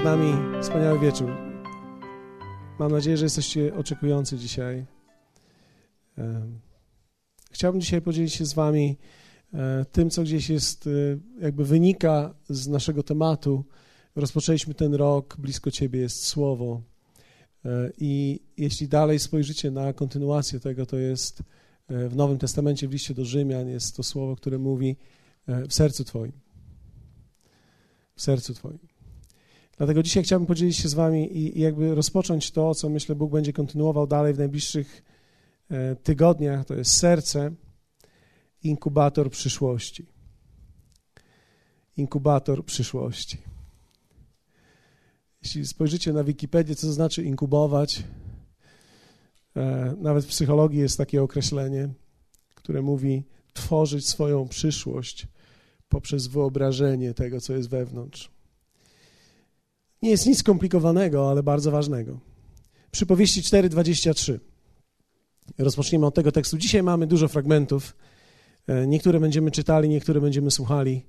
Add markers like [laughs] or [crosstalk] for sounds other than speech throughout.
Przed nami wspaniały wieczór. Mam nadzieję, że jesteście oczekujący dzisiaj. Chciałbym dzisiaj podzielić się z Wami e, tym, co gdzieś jest, e, jakby wynika z naszego tematu. Rozpoczęliśmy ten rok, blisko Ciebie jest Słowo. E, I jeśli dalej spojrzycie na kontynuację tego, to jest w Nowym Testamencie, w liście do Rzymian, jest to słowo, które mówi w sercu Twoim. W sercu Twoim. Dlatego dzisiaj chciałbym podzielić się z Wami i, i jakby rozpocząć to, co myślę Bóg będzie kontynuował dalej w najbliższych e, tygodniach. To jest serce, inkubator przyszłości. Inkubator przyszłości. Jeśli spojrzycie na Wikipedię, co to znaczy inkubować, e, nawet w psychologii jest takie określenie, które mówi tworzyć swoją przyszłość poprzez wyobrażenie tego, co jest wewnątrz. Nie jest nic skomplikowanego, ale bardzo ważnego. Przypowieści 4:23. Rozpoczniemy od tego tekstu. Dzisiaj mamy dużo fragmentów. E, niektóre będziemy czytali, niektóre będziemy słuchali.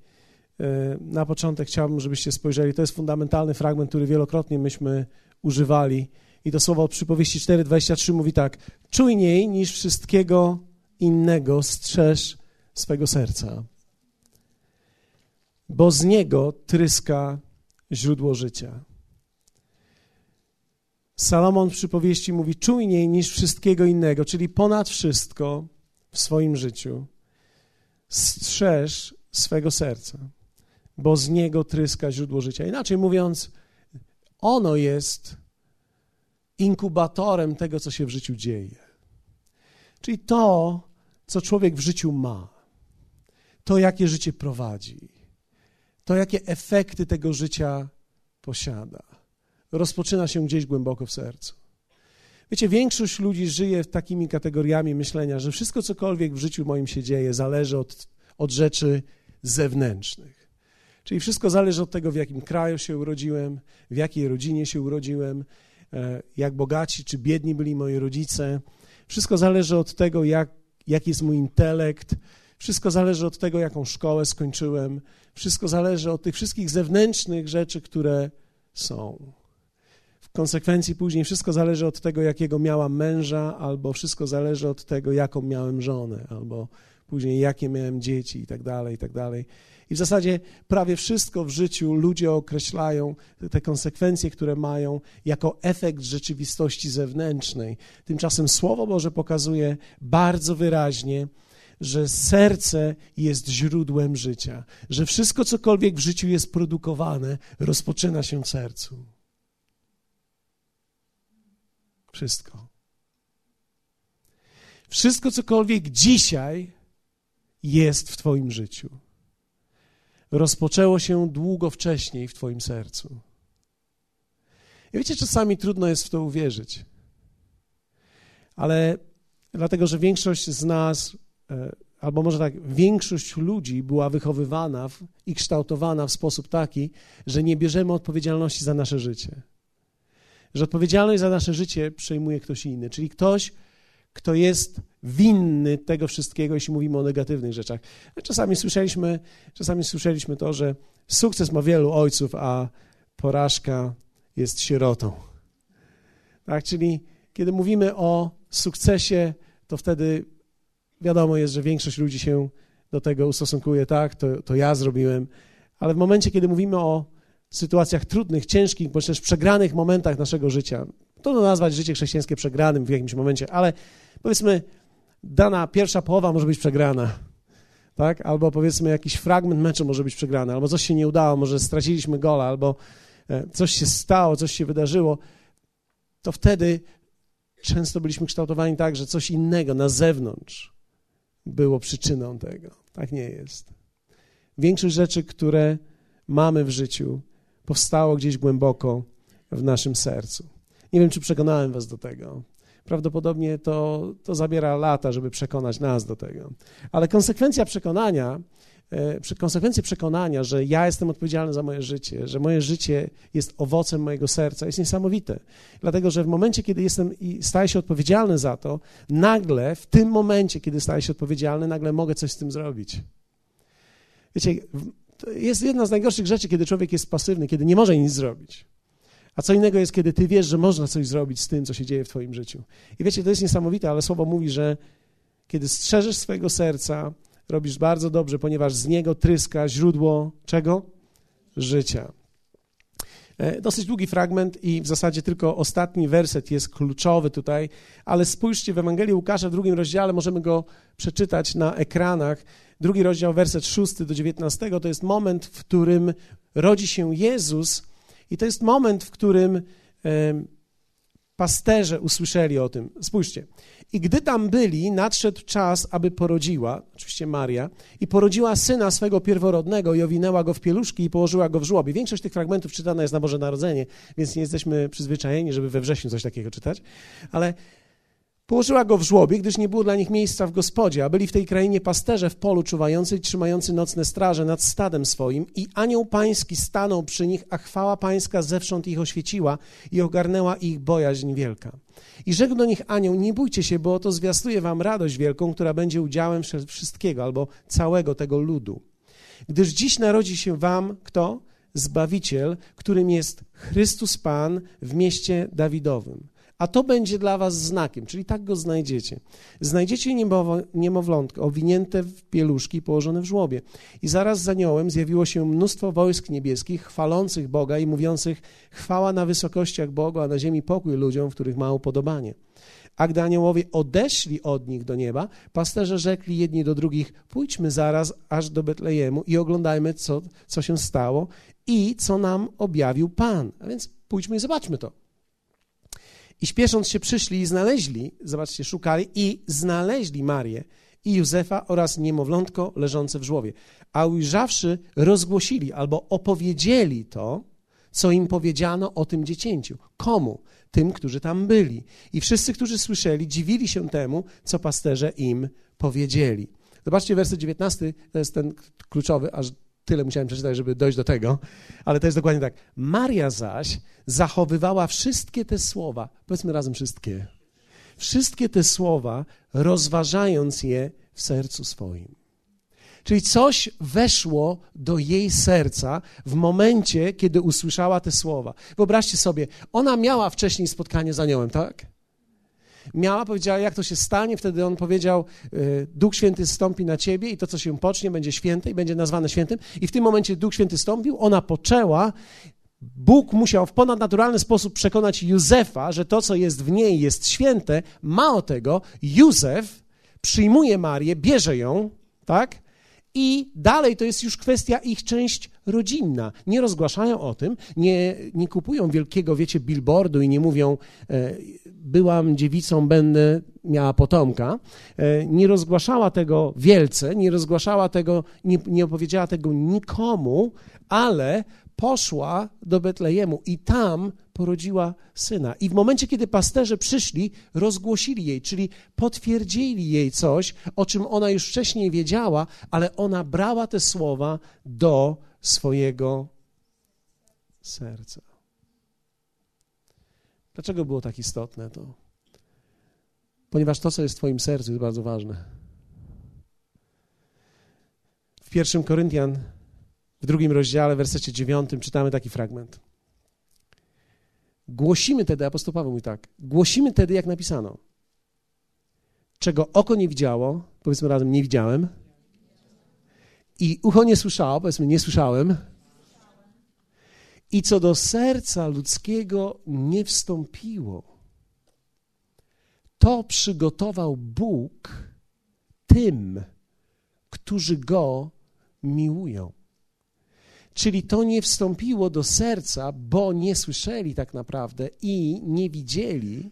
E, na początek chciałbym, żebyście spojrzeli. To jest fundamentalny fragment, który wielokrotnie myśmy używali. I to słowo od przypowieści 4:23 mówi tak: Czujniej niż wszystkiego innego strzeż swego serca, bo z niego tryska źródło życia. Salomon w przypowieści mówi czujniej niż wszystkiego innego, czyli ponad wszystko w swoim życiu. Strzeż swego serca, bo z niego tryska źródło życia. Inaczej mówiąc, ono jest inkubatorem tego, co się w życiu dzieje. Czyli to, co człowiek w życiu ma, to, jakie życie prowadzi to jakie efekty tego życia posiada. Rozpoczyna się gdzieś głęboko w sercu. Wiecie, większość ludzi żyje takimi kategoriami myślenia, że wszystko, cokolwiek w życiu moim się dzieje, zależy od, od rzeczy zewnętrznych. Czyli wszystko zależy od tego, w jakim kraju się urodziłem, w jakiej rodzinie się urodziłem, e, jak bogaci czy biedni byli moi rodzice. Wszystko zależy od tego, jak, jaki jest mój intelekt, wszystko zależy od tego, jaką szkołę skończyłem, wszystko zależy od tych wszystkich zewnętrznych rzeczy, które są. W konsekwencji później wszystko zależy od tego, jakiego miałam męża, albo wszystko zależy od tego, jaką miałem żonę, albo później jakie miałem dzieci i tak dalej, i tak dalej. I w zasadzie prawie wszystko w życiu ludzie określają te konsekwencje, które mają, jako efekt rzeczywistości zewnętrznej. Tymczasem Słowo Boże pokazuje bardzo wyraźnie, że serce jest źródłem życia, że wszystko, cokolwiek w życiu jest produkowane, rozpoczyna się w sercu. Wszystko. Wszystko, cokolwiek dzisiaj jest w Twoim życiu, rozpoczęło się długo wcześniej w Twoim sercu. I wiecie, czasami trudno jest w to uwierzyć, ale dlatego, że większość z nas albo może tak, większość ludzi była wychowywana w, i kształtowana w sposób taki, że nie bierzemy odpowiedzialności za nasze życie. Że odpowiedzialność za nasze życie przejmuje ktoś inny, czyli ktoś, kto jest winny tego wszystkiego, jeśli mówimy o negatywnych rzeczach. Czasami słyszeliśmy, czasami słyszeliśmy to, że sukces ma wielu ojców, a porażka jest sierotą. Tak, czyli kiedy mówimy o sukcesie, to wtedy wiadomo jest, że większość ludzi się do tego ustosunkuje, tak, to, to ja zrobiłem, ale w momencie, kiedy mówimy o sytuacjach trudnych, ciężkich, bądź też przegranych momentach naszego życia, trudno nazwać życie chrześcijańskie przegranym w jakimś momencie, ale powiedzmy, dana pierwsza połowa może być przegrana, tak? Albo powiedzmy jakiś fragment meczu może być przegrany, albo coś się nie udało, może straciliśmy gola, albo e, coś się stało, coś się wydarzyło, to wtedy często byliśmy kształtowani tak, że coś innego na zewnątrz było przyczyną tego. Tak nie jest. Większość rzeczy, które mamy w życiu, powstało gdzieś głęboko w naszym sercu. Nie wiem, czy przekonałem Was do tego. Prawdopodobnie to, to zabiera lata, żeby przekonać nas do tego. Ale konsekwencja przekonania konsekwencje przekonania, że ja jestem odpowiedzialny za moje życie, że moje życie jest owocem mojego serca, jest niesamowite. Dlatego, że w momencie, kiedy jestem i staję się odpowiedzialny za to, nagle, w tym momencie, kiedy staję się odpowiedzialny, nagle mogę coś z tym zrobić. Wiecie, jest jedna z najgorszych rzeczy, kiedy człowiek jest pasywny, kiedy nie może nic zrobić. A co innego jest, kiedy ty wiesz, że można coś zrobić z tym, co się dzieje w twoim życiu. I wiecie, to jest niesamowite, ale słowo mówi, że kiedy strzeżesz swojego serca, robisz bardzo dobrze, ponieważ z niego tryska źródło czego? Życia. E, dosyć długi fragment i w zasadzie tylko ostatni werset jest kluczowy tutaj, ale spójrzcie w Ewangelii Łukasza w drugim rozdziale, możemy go przeczytać na ekranach. Drugi rozdział, werset 6 do 19, to jest moment, w którym rodzi się Jezus i to jest moment, w którym pasterze usłyszeli o tym. Spójrzcie. I gdy tam byli, nadszedł czas, aby porodziła, oczywiście Maria, i porodziła syna swego pierworodnego i owinęła go w pieluszki i położyła go w żłobie. Większość tych fragmentów czytana jest na Boże Narodzenie, więc nie jesteśmy przyzwyczajeni, żeby we wrześniu coś takiego czytać, ale Położyła go w żłobie, gdyż nie było dla nich miejsca w gospodzie, a byli w tej krainie pasterze w polu czuwający i trzymający nocne straże nad stadem swoim i anioł pański stanął przy nich, a chwała pańska zewsząd ich oświeciła i ogarnęła ich bojaźń wielka. I rzekł do nich anioł, nie bójcie się, bo oto zwiastuje wam radość wielką, która będzie udziałem wszystkiego albo całego tego ludu. Gdyż dziś narodzi się wam kto? Zbawiciel, którym jest Chrystus Pan w mieście Dawidowym a to będzie dla was znakiem, czyli tak go znajdziecie. Znajdziecie niemowlątko owinięte w pieluszki położone w żłobie. I zaraz za niołem zjawiło się mnóstwo wojsk niebieskich, chwalących Boga i mówiących chwała na wysokościach Bogu, a na ziemi pokój ludziom, w których ma upodobanie. A gdy aniołowie odeszli od nich do nieba, pasterze rzekli jedni do drugich, pójdźmy zaraz aż do Betlejemu i oglądajmy, co, co się stało i co nam objawił Pan. A więc pójdźmy i zobaczmy to. I śpiesząc się przyszli i znaleźli, zobaczcie, szukali i znaleźli Marię i Józefa oraz niemowlątko leżące w żłowie. A ujrzawszy, rozgłosili albo opowiedzieli to, co im powiedziano o tym dziecięciu. Komu? Tym, którzy tam byli. I wszyscy, którzy słyszeli, dziwili się temu, co pasterze im powiedzieli. Zobaczcie werset 19, to jest ten kluczowy, aż tyle musiałem przeczytać, żeby dojść do tego, ale to jest dokładnie tak. Maria zaś zachowywała wszystkie te słowa, powiedzmy razem wszystkie, wszystkie te słowa, rozważając je w sercu swoim. Czyli coś weszło do jej serca w momencie, kiedy usłyszała te słowa. Wyobraźcie sobie, ona miała wcześniej spotkanie z aniołem, tak? Miała, powiedziała, jak to się stanie. Wtedy on powiedział, y, Duch Święty stąpi na ciebie i to, co się pocznie, będzie święte i będzie nazwane świętym. I w tym momencie Duch Święty stąpił, ona poczęła. Bóg musiał w ponadnaturalny sposób przekonać Józefa, że to, co jest w niej, jest święte. Mało tego, Józef przyjmuje Marię, bierze ją, tak? I dalej to jest już kwestia ich część rodzinna. Nie rozgłaszają o tym, nie, nie kupują wielkiego, wiecie, billboardu i nie mówią, e, byłam dziewicą, będę miała potomka. E, nie rozgłaszała tego wielce, nie rozgłaszała tego, nie, nie opowiedziała tego nikomu, ale poszła do Betlejemu i tam porodziła syna. I w momencie, kiedy pasterze przyszli, rozgłosili jej, czyli potwierdzili jej coś, o czym ona już wcześniej wiedziała, ale ona brała te słowa do swojego serca. Dlaczego było tak istotne to? Ponieważ to, co jest w Twoim sercu, jest bardzo ważne. W pierwszym Koryntian, w drugim rozdziale, w wersecie dziewiątym, czytamy taki fragment. Głosimy tedy, apostoł Paweł mówi tak, głosimy tedy, jak napisano, czego oko nie widziało, powiedzmy razem, nie widziałem, i ucho nie słyszało, powiedzmy, nie słyszałem, i co do serca ludzkiego nie wstąpiło, to przygotował Bóg tym, którzy Go miłują. Czyli to nie wstąpiło do serca, bo nie słyszeli tak naprawdę i nie widzieli.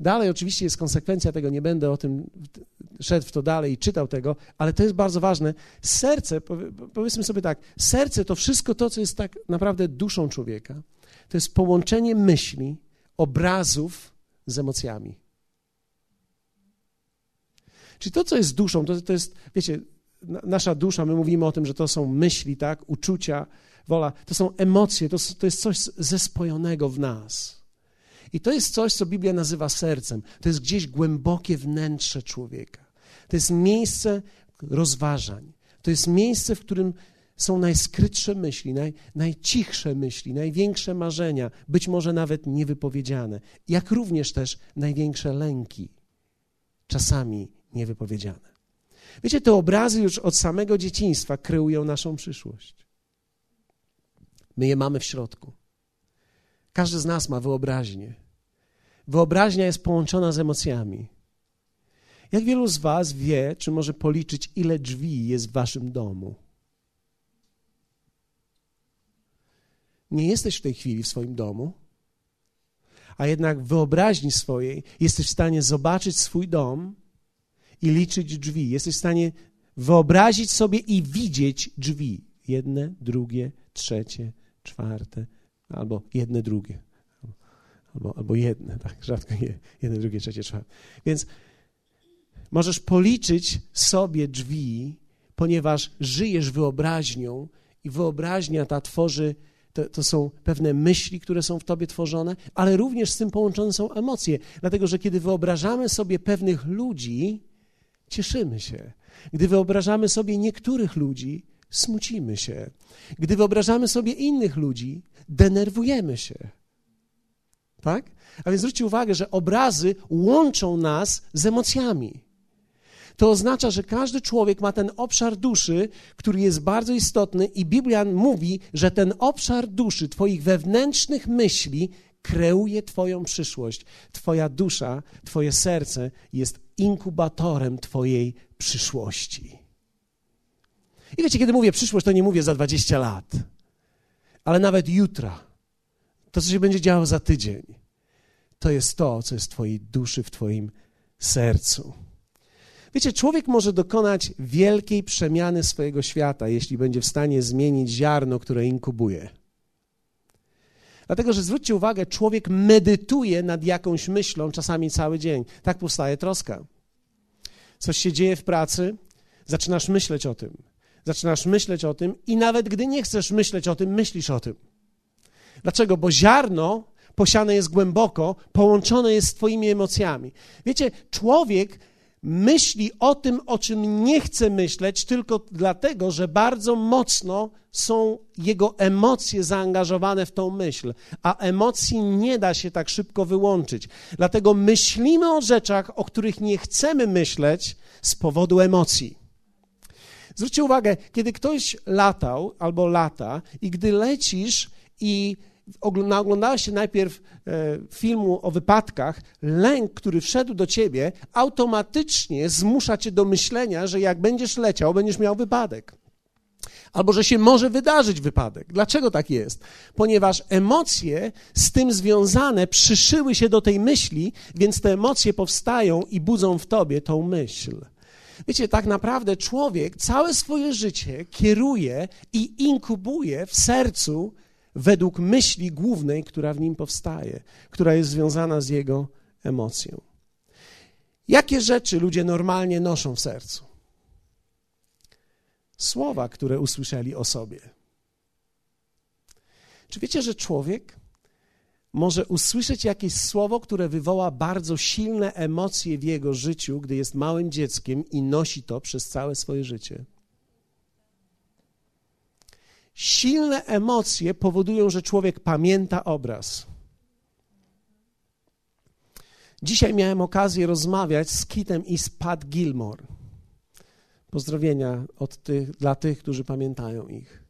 Dalej oczywiście jest konsekwencja tego, nie będę o tym szedł w to dalej i czytał tego, ale to jest bardzo ważne. Serce, powiedzmy sobie tak, serce to wszystko to, co jest tak naprawdę duszą człowieka. To jest połączenie myśli, obrazów z emocjami. Czyli to, co jest duszą, to, to jest, wiecie, nasza dusza, my mówimy o tym, że to są myśli, tak, uczucia, wola, to są emocje, to, to jest coś zespojonego w nas. I to jest coś, co Biblia nazywa sercem. To jest gdzieś głębokie wnętrze człowieka. To jest miejsce rozważań. To jest miejsce, w którym są najskrytsze myśli, naj, najcichsze myśli, największe marzenia, być może nawet niewypowiedziane, jak również też największe lęki, czasami niewypowiedziane. Wiecie, te obrazy już od samego dzieciństwa kreują naszą przyszłość. My je mamy w środku. Każdy z nas ma wyobraźnię. Wyobraźnia jest połączona z emocjami. Jak wielu z Was wie, czy może policzyć, ile drzwi jest w Waszym domu? Nie jesteś w tej chwili w swoim domu, a jednak w wyobraźni swojej jesteś w stanie zobaczyć swój dom i liczyć drzwi. Jesteś w stanie wyobrazić sobie i widzieć drzwi. Jedne, drugie, trzecie, czwarte, albo jedne, drugie. Albo, albo jedne, [laughs] tak, rzadko je, jedne, drugie, trzecie, czwarte. Więc możesz policzyć sobie drzwi, ponieważ żyjesz wyobraźnią i wyobraźnia ta tworzy, to, to, są pewne myśli, które są w tobie tworzone, ale również z tym połączone są emocje. Dlatego, że kiedy wyobrażamy sobie pewnych ludzi, cieszymy się. Gdy wyobrażamy sobie niektórych ludzi, smucimy się. Gdy wyobrażamy sobie innych ludzi, denerwujemy się. Tak? A więc zwróćcie uwagę, że obrazy łączą nas z emocjami. To oznacza, że każdy człowiek ma ten obszar duszy, który jest bardzo istotny, i Biblia mówi, że ten obszar duszy, Twoich wewnętrznych myśli, kreuje Twoją przyszłość. Twoja dusza, Twoje serce jest inkubatorem Twojej przyszłości. I wiecie, kiedy mówię przyszłość, to nie mówię za 20 lat, ale nawet jutra. To, co się będzie działo za tydzień, to jest to, co jest w Twojej duszy, w Twoim sercu. Wiecie, człowiek może dokonać wielkiej przemiany swojego świata, jeśli będzie w stanie zmienić ziarno, które inkubuje. Dlatego, że zwróćcie uwagę, człowiek medytuje nad jakąś myślą czasami cały dzień. Tak powstaje troska. Coś się dzieje w pracy, zaczynasz myśleć o tym. Zaczynasz myśleć o tym i nawet gdy nie chcesz myśleć o tym, myślisz o tym. Dlaczego? Bo ziarno posiane jest głęboko, połączone jest z Twoimi emocjami. Wiecie, człowiek myśli o tym, o czym nie chce myśleć, tylko dlatego, że bardzo mocno są jego emocje zaangażowane w tą myśl, a emocji nie da się tak szybko wyłączyć. Dlatego myślimy o rzeczach, o których nie chcemy myśleć z powodu emocji. Zwróćcie uwagę, kiedy ktoś latał albo lata i gdy lecisz i oglądałeś się najpierw e, filmu o wypadkach, lęk, który wszedł do ciebie, automatycznie zmusza cię do myślenia, że jak będziesz leciał, będziesz miał wypadek. Albo że się może wydarzyć wypadek. Dlaczego tak jest? Ponieważ emocje z tym związane przyszyły się do tej myśli, więc te emocje powstają i budzą w tobie tą myśl. Wiecie, tak naprawdę człowiek całe swoje życie kieruje i inkubuje w sercu według myśli głównej, która w nim powstaje, która jest związana z jego emocją. Jakie rzeczy ludzie normalnie noszą w sercu? Słowa, które usłyszeli o sobie. Czy wiecie, że człowiek może usłyszeć jakieś słowo, które wywoła bardzo silne emocje w jego życiu, gdy jest małym dzieckiem i nosi to przez całe swoje życie? Silne emocje powodują, że człowiek pamięta obraz. Dzisiaj miałem okazję rozmawiać z Kitem i z Pat Gilmore. Pozdrowienia od tych, dla tych, którzy pamiętają ich.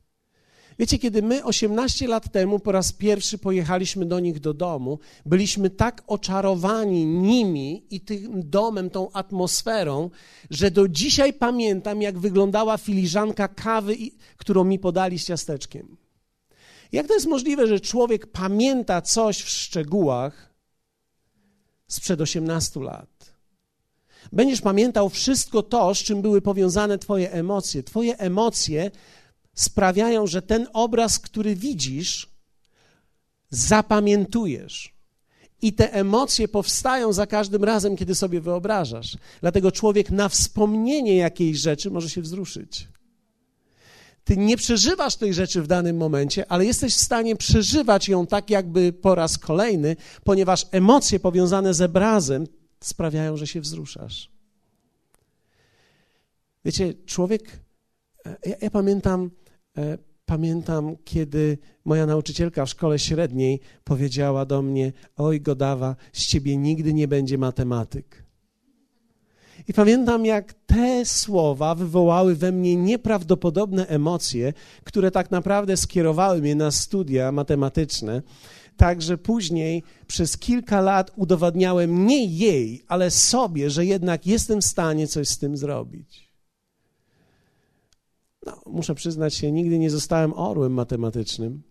Wiecie, kiedy my 18 lat temu po raz pierwszy pojechaliśmy do nich do domu, byliśmy tak oczarowani nimi i tym domem, tą atmosferą, że do dzisiaj pamiętam, jak wyglądała filiżanka kawy, którą mi podali z ciasteczkiem. Jak to jest możliwe, że człowiek pamięta coś w szczegółach sprzed 18 lat? Będziesz pamiętał wszystko to, z czym były powiązane Twoje emocje. Twoje emocje sprawiają, że ten obraz, który widzisz, zapamiętujesz. I te emocje powstają za każdym razem, kiedy sobie wyobrażasz. Dlatego człowiek na wspomnienie jakiejś rzeczy może się wzruszyć. Ty nie przeżywasz tej rzeczy w danym momencie, ale jesteś w stanie przeżywać ją tak, jakby po raz kolejny, ponieważ emocje powiązane z obrazem sprawiają, że się wzruszasz. Wiecie, człowiek. Ja, ja pamiętam E, pamiętam, kiedy moja nauczycielka w szkole średniej powiedziała do mnie: Oj, Godawa, z ciebie nigdy nie będzie matematyk. I pamiętam, jak te słowa wywołały we mnie nieprawdopodobne emocje, które tak naprawdę skierowały mnie na studia matematyczne. Także później przez kilka lat udowadniałem nie jej, ale sobie, że jednak jestem w stanie coś z tym zrobić. No, muszę przyznać się, nigdy nie zostałem orłem matematycznym.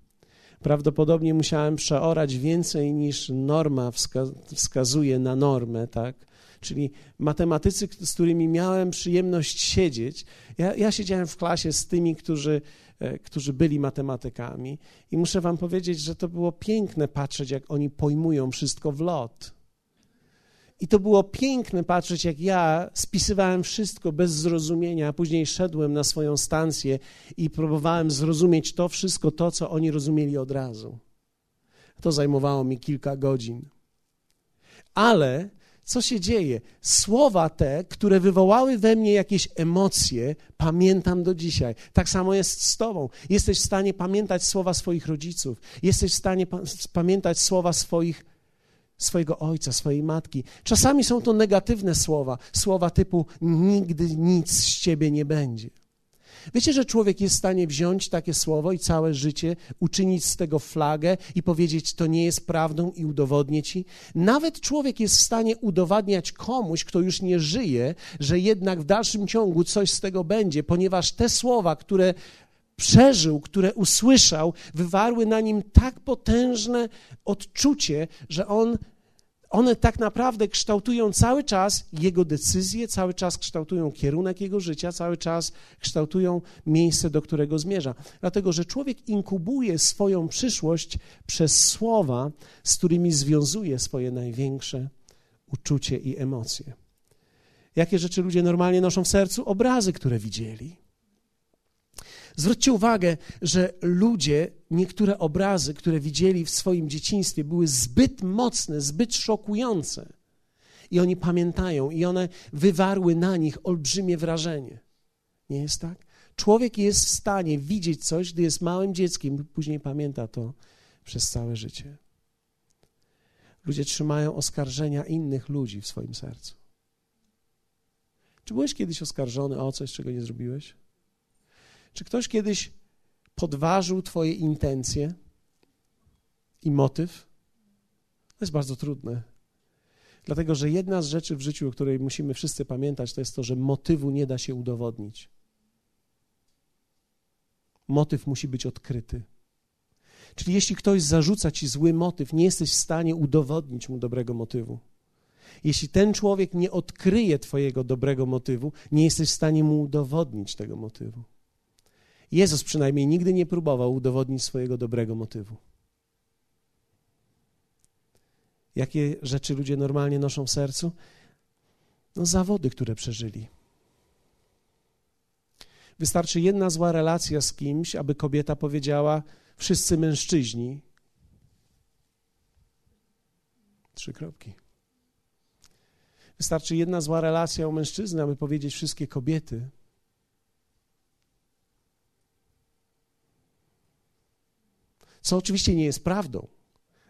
Prawdopodobnie musiałem przeorać więcej niż norma wskazuje na normę, tak? Czyli matematycy, z którymi miałem przyjemność siedzieć. Ja, ja siedziałem w klasie z tymi, którzy, e, którzy byli matematykami, i muszę Wam powiedzieć, że to było piękne patrzeć, jak oni pojmują wszystko w lot. I to było piękne patrzeć, jak ja spisywałem wszystko bez zrozumienia, a później szedłem na swoją stację i próbowałem zrozumieć to wszystko, to, co oni rozumieli od razu. To zajmowało mi kilka godzin. Ale co się dzieje? Słowa te, które wywołały we mnie jakieś emocje, pamiętam do dzisiaj. Tak samo jest z Tobą. Jesteś w stanie pamiętać słowa swoich rodziców, jesteś w stanie pa pamiętać słowa swoich swojego ojca, swojej matki. Czasami są to negatywne słowa, słowa typu nigdy nic z ciebie nie będzie. Wiecie, że człowiek jest w stanie wziąć takie słowo i całe życie uczynić z tego flagę i powiedzieć, to nie jest prawdą i udowodnię ci? Nawet człowiek jest w stanie udowadniać komuś, kto już nie żyje, że jednak w dalszym ciągu coś z tego będzie, ponieważ te słowa, które przeżył, które usłyszał, wywarły na nim tak potężne odczucie, że on one tak naprawdę kształtują cały czas jego decyzje, cały czas kształtują kierunek jego życia, cały czas kształtują miejsce, do którego zmierza. Dlatego, że człowiek inkubuje swoją przyszłość przez słowa, z którymi związuje swoje największe uczucie i emocje. Jakie rzeczy ludzie normalnie noszą w sercu? Obrazy, które widzieli. Zwróćcie uwagę, że ludzie, niektóre obrazy, które widzieli w swoim dzieciństwie, były zbyt mocne, zbyt szokujące. I oni pamiętają, i one wywarły na nich olbrzymie wrażenie. Nie jest tak? Człowiek jest w stanie widzieć coś, gdy jest małym dzieckiem, później pamięta to przez całe życie. Ludzie trzymają oskarżenia innych ludzi w swoim sercu. Czy byłeś kiedyś oskarżony o coś, czego nie zrobiłeś? Czy ktoś kiedyś podważył Twoje intencje i motyw? To jest bardzo trudne. Dlatego, że jedna z rzeczy w życiu, o której musimy wszyscy pamiętać, to jest to, że motywu nie da się udowodnić. Motyw musi być odkryty. Czyli jeśli ktoś zarzuca ci zły motyw, nie jesteś w stanie udowodnić mu dobrego motywu. Jeśli ten człowiek nie odkryje Twojego dobrego motywu, nie jesteś w stanie mu udowodnić tego motywu. Jezus przynajmniej nigdy nie próbował udowodnić swojego dobrego motywu. Jakie rzeczy ludzie normalnie noszą w sercu? No, zawody, które przeżyli. Wystarczy jedna zła relacja z kimś, aby kobieta powiedziała: Wszyscy mężczyźni. Trzy kropki. Wystarczy jedna zła relacja u mężczyzny, aby powiedzieć wszystkie kobiety. Co oczywiście nie jest prawdą,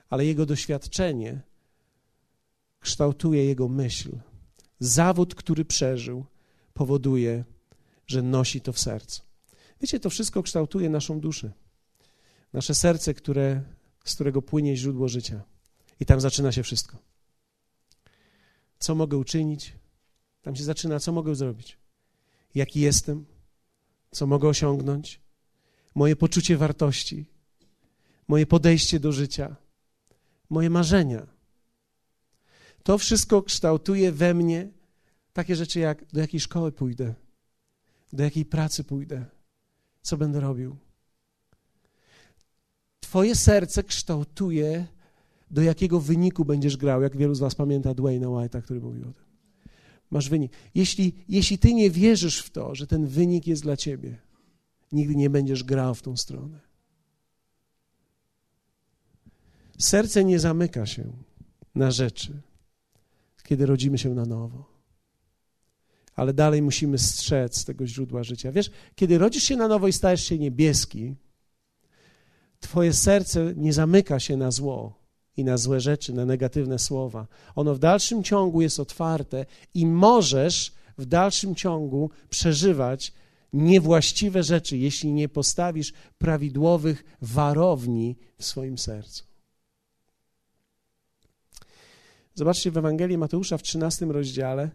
ale jego doświadczenie kształtuje jego myśl. Zawód, który przeżył, powoduje, że nosi to w sercu. Wiecie, to wszystko kształtuje naszą duszę. Nasze serce, które, z którego płynie źródło życia. I tam zaczyna się wszystko. Co mogę uczynić? Tam się zaczyna, co mogę zrobić? Jaki jestem? Co mogę osiągnąć? Moje poczucie wartości, moje podejście do życia, moje marzenia. To wszystko kształtuje we mnie takie rzeczy jak do jakiej szkoły pójdę, do jakiej pracy pójdę, co będę robił. Twoje serce kształtuje, do jakiego wyniku będziesz grał, jak wielu z Was pamięta Dwayna White'a, który mówił o tym. Masz wynik. Jeśli, jeśli Ty nie wierzysz w to, że ten wynik jest dla Ciebie, nigdy nie będziesz grał w tą stronę. Serce nie zamyka się na rzeczy, kiedy rodzimy się na nowo. ale dalej musimy strzec tego źródła życia. Wiesz, kiedy rodzisz się na nowo i stajesz się niebieski, Twoje serce nie zamyka się na zło i na złe rzeczy, na negatywne słowa. Ono w dalszym ciągu jest otwarte i możesz w dalszym ciągu przeżywać niewłaściwe rzeczy, jeśli nie postawisz prawidłowych warowni w swoim sercu. Zobaczcie w Ewangelii Mateusza w 13 rozdziale,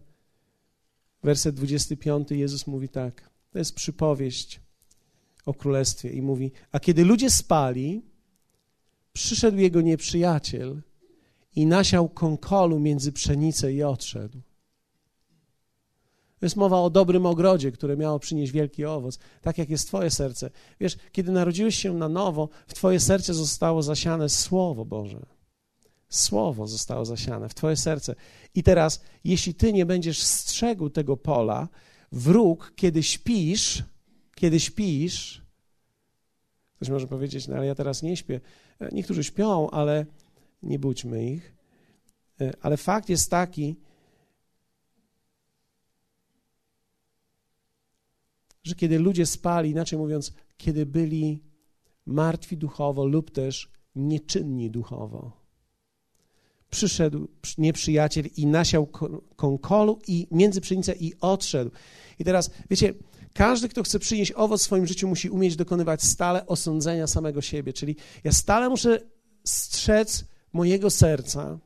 werset 25, Jezus mówi tak. To jest przypowieść o królestwie i mówi: A kiedy ludzie spali, przyszedł jego nieprzyjaciel i nasiał konkolu między pszenicę i odszedł. To jest mowa o dobrym ogrodzie, które miało przynieść wielki owoc, tak jak jest Twoje serce. Wiesz, kiedy narodziłeś się na nowo, w Twoje serce zostało zasiane Słowo Boże. Słowo zostało zasiane w Twoje serce. I teraz, jeśli Ty nie będziesz strzegł tego pola, wróg, kiedy śpisz, kiedy śpisz, ktoś może powiedzieć, no ale ja teraz nie śpię. E, niektórzy śpią, ale nie budźmy ich. E, ale fakt jest taki, że kiedy ludzie spali, inaczej mówiąc, kiedy byli martwi duchowo lub też nieczynni duchowo, przyszedł nieprzyjaciel i nasiał konkolu i między pszenicę i odszedł. I teraz, wiecie, każdy, kto chce przynieść owoc w swoim życiu, musi umieć dokonywać stale osądzenia samego siebie. Czyli ja stale muszę strzec mojego serca,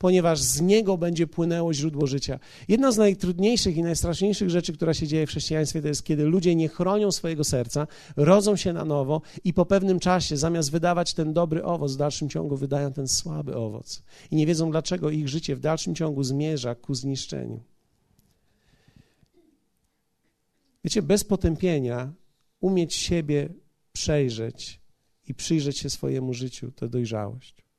ponieważ z niego będzie płynęło źródło życia. Jedna z najtrudniejszych i najstraszniejszych rzeczy, która się dzieje w chrześcijaństwie, to jest, kiedy ludzie nie chronią swojego serca, rodzą się na nowo i po pewnym czasie, zamiast wydawać ten dobry owoc, w dalszym ciągu wydają ten słaby owoc. I nie wiedzą, dlaczego ich życie w dalszym ciągu zmierza ku zniszczeniu. Wiecie, bez potępienia umieć siebie przejrzeć i przyjrzeć się swojemu życiu to dojrzałość.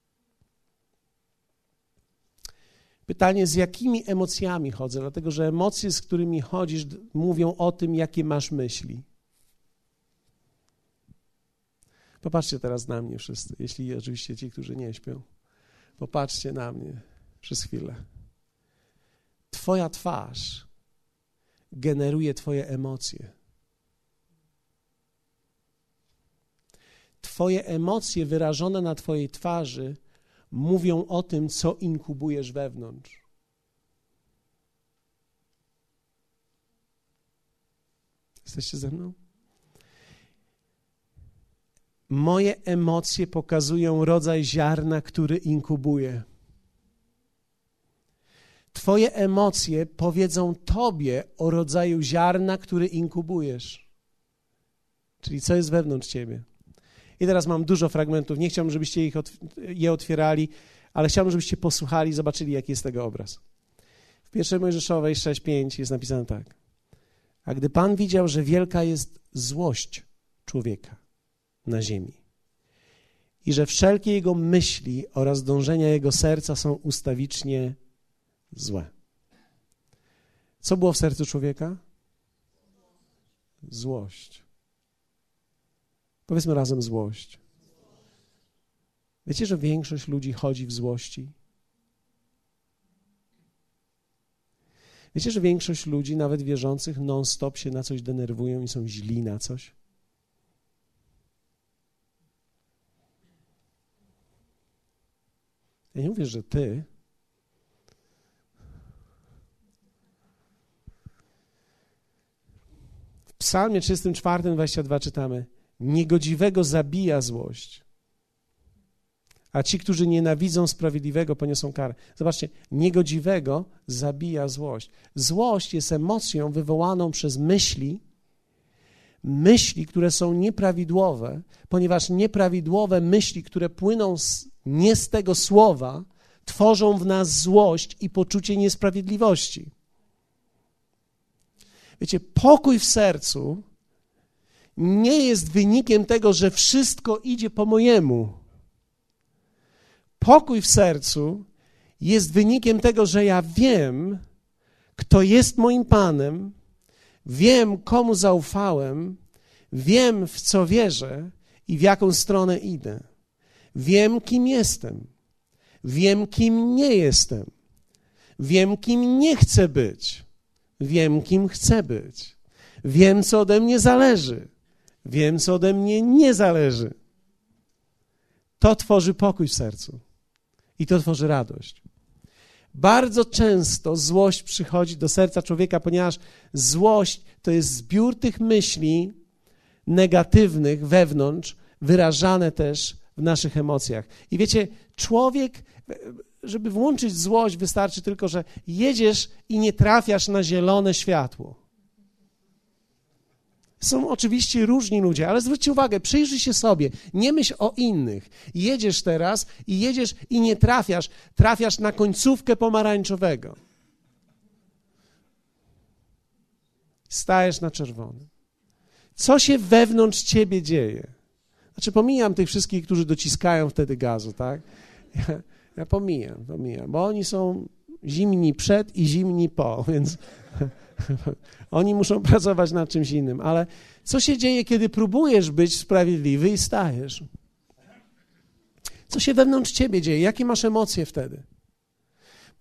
Pytanie, z jakimi emocjami chodzę, dlatego że emocje, z którymi chodzisz, mówią o tym, jakie masz myśli. Popatrzcie teraz na mnie wszyscy, jeśli oczywiście ci, którzy nie śpią. Popatrzcie na mnie przez chwilę. Twoja twarz generuje Twoje emocje. Twoje emocje wyrażone na Twojej twarzy mówią o tym, co inkubujesz wewnątrz. Jesteście ze mną? Moje emocje pokazują rodzaj ziarna, który inkubuje. Twoje emocje powiedzą Tobie o rodzaju ziarna, który inkubujesz. Czyli co jest wewnątrz Ciebie. I teraz mam dużo fragmentów. Nie chciałbym, żebyście ich je otwierali, ale chciałbym, żebyście posłuchali, zobaczyli, jaki jest tego obraz. W pierwszej Mojżeszowej 6:5 jest napisane tak. A gdy Pan widział, że wielka jest złość człowieka na ziemi i że wszelkie jego myśli oraz dążenia jego serca są ustawicznie złe. Co było w sercu człowieka? Złość. Powiedzmy razem złość. Wiecie, że większość ludzi chodzi w złości? Wiecie, że większość ludzi, nawet wierzących, non-stop się na coś denerwują i są źli na coś? Ja nie mówię, że ty. W Psalmie 34, 22 czytamy: Niegodziwego zabija złość, a ci, którzy nienawidzą sprawiedliwego, poniosą karę. Zobaczcie, niegodziwego zabija złość. Złość jest emocją wywołaną przez myśli, myśli, które są nieprawidłowe, ponieważ nieprawidłowe myśli, które płyną z, nie z tego słowa, tworzą w nas złość i poczucie niesprawiedliwości. Wiecie, pokój w sercu nie jest wynikiem tego, że wszystko idzie po mojemu. Pokój w sercu jest wynikiem tego, że ja wiem, kto jest moim Panem, wiem, komu zaufałem, wiem, w co wierzę i w jaką stronę idę. Wiem, kim jestem. Wiem, kim nie jestem. Wiem, kim nie chcę być. Wiem, kim chcę być. Wiem, co ode mnie zależy. Wiem, co ode mnie nie zależy. To tworzy pokój w sercu i to tworzy radość. Bardzo często złość przychodzi do serca człowieka, ponieważ złość to jest zbiór tych myśli negatywnych wewnątrz, wyrażane też w naszych emocjach. I wiecie, człowiek, żeby włączyć złość, wystarczy tylko, że jedziesz i nie trafiasz na zielone światło. Są oczywiście różni ludzie, ale zwróćcie uwagę, przyjrzyj się sobie, nie myśl o innych. Jedziesz teraz i jedziesz i nie trafiasz, trafiasz na końcówkę pomarańczowego. Stajesz na czerwony. Co się wewnątrz ciebie dzieje? Znaczy, pomijam tych wszystkich, którzy dociskają wtedy gazu, tak? Ja, [laughs] ja pomijam, pomijam, bo oni są zimni przed i zimni po, [laughs] więc [laughs] oni muszą pracować nad czymś innym. Ale co się dzieje, kiedy próbujesz być sprawiedliwy i stajesz? Co się wewnątrz ciebie dzieje? Jakie masz emocje wtedy?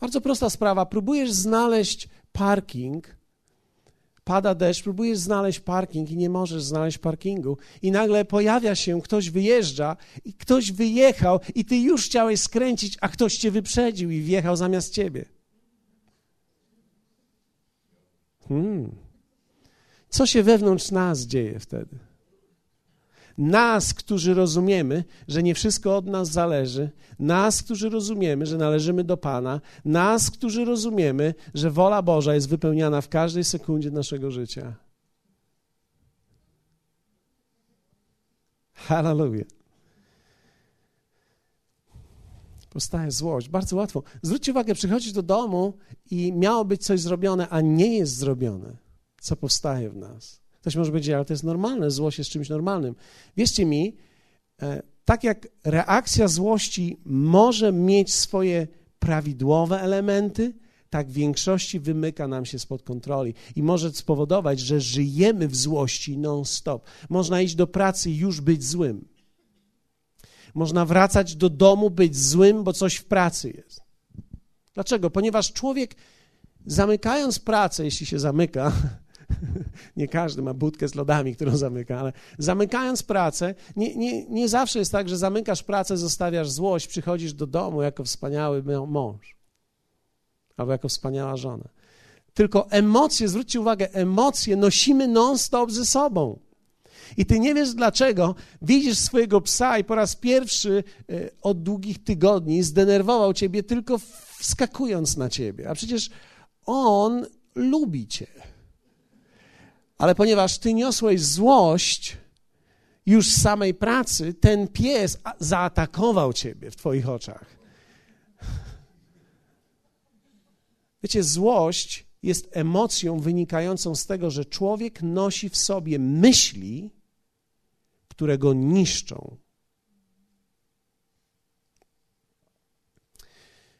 Bardzo prosta sprawa. Próbujesz znaleźć parking, pada deszcz, próbujesz znaleźć parking i nie możesz znaleźć parkingu, i nagle pojawia się, ktoś wyjeżdża, i ktoś wyjechał, i ty już chciałeś skręcić, a ktoś cię wyprzedził i wjechał zamiast ciebie. Hmm. Co się wewnątrz nas dzieje wtedy? Nas, którzy rozumiemy, że nie wszystko od nas zależy, nas, którzy rozumiemy, że należymy do Pana, nas, którzy rozumiemy, że wola Boża jest wypełniana w każdej sekundzie naszego życia. Hallelujah. Powstaje złość. Bardzo łatwo. Zwróćcie uwagę, przychodzisz do domu i miało być coś zrobione, a nie jest zrobione. Co powstaje w nas? Ktoś może powiedzieć, ale to jest normalne, złość jest czymś normalnym. Wierzcie mi, e, tak jak reakcja złości może mieć swoje prawidłowe elementy, tak w większości wymyka nam się spod kontroli i może spowodować, że żyjemy w złości non-stop. Można iść do pracy i już być złym. Można wracać do domu, być złym, bo coś w pracy jest. Dlaczego? Ponieważ człowiek zamykając pracę, jeśli się zamyka, [laughs] nie każdy ma budkę z lodami, którą zamyka, ale zamykając pracę, nie, nie, nie zawsze jest tak, że zamykasz pracę, zostawiasz złość, przychodzisz do domu jako wspaniały mąż albo jako wspaniała żona. Tylko emocje, zwróćcie uwagę, emocje nosimy non-stop ze sobą. I ty nie wiesz dlaczego, widzisz swojego psa i po raz pierwszy e, od długich tygodni zdenerwował ciebie tylko wskakując na ciebie. A przecież on lubi cię. Ale ponieważ ty niosłeś złość już z samej pracy, ten pies zaatakował ciebie w twoich oczach. Wiecie, złość jest emocją wynikającą z tego, że człowiek nosi w sobie myśli, które go niszczą.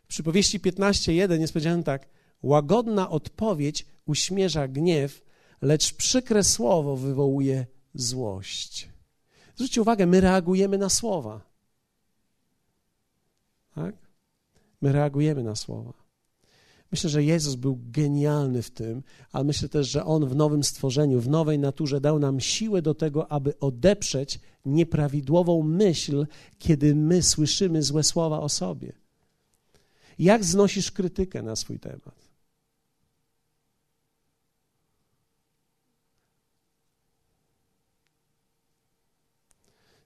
W przypowieści 15:1 jest powiedziane tak: Łagodna odpowiedź uśmierza gniew, lecz przykre słowo wywołuje złość. Zwróćcie uwagę, my reagujemy na słowa. Tak? My reagujemy na słowa. Myślę, że Jezus był genialny w tym, ale myślę też, że On w nowym stworzeniu, w nowej naturze dał nam siłę do tego, aby odeprzeć nieprawidłową myśl, kiedy my słyszymy złe słowa o sobie. Jak znosisz krytykę na swój temat?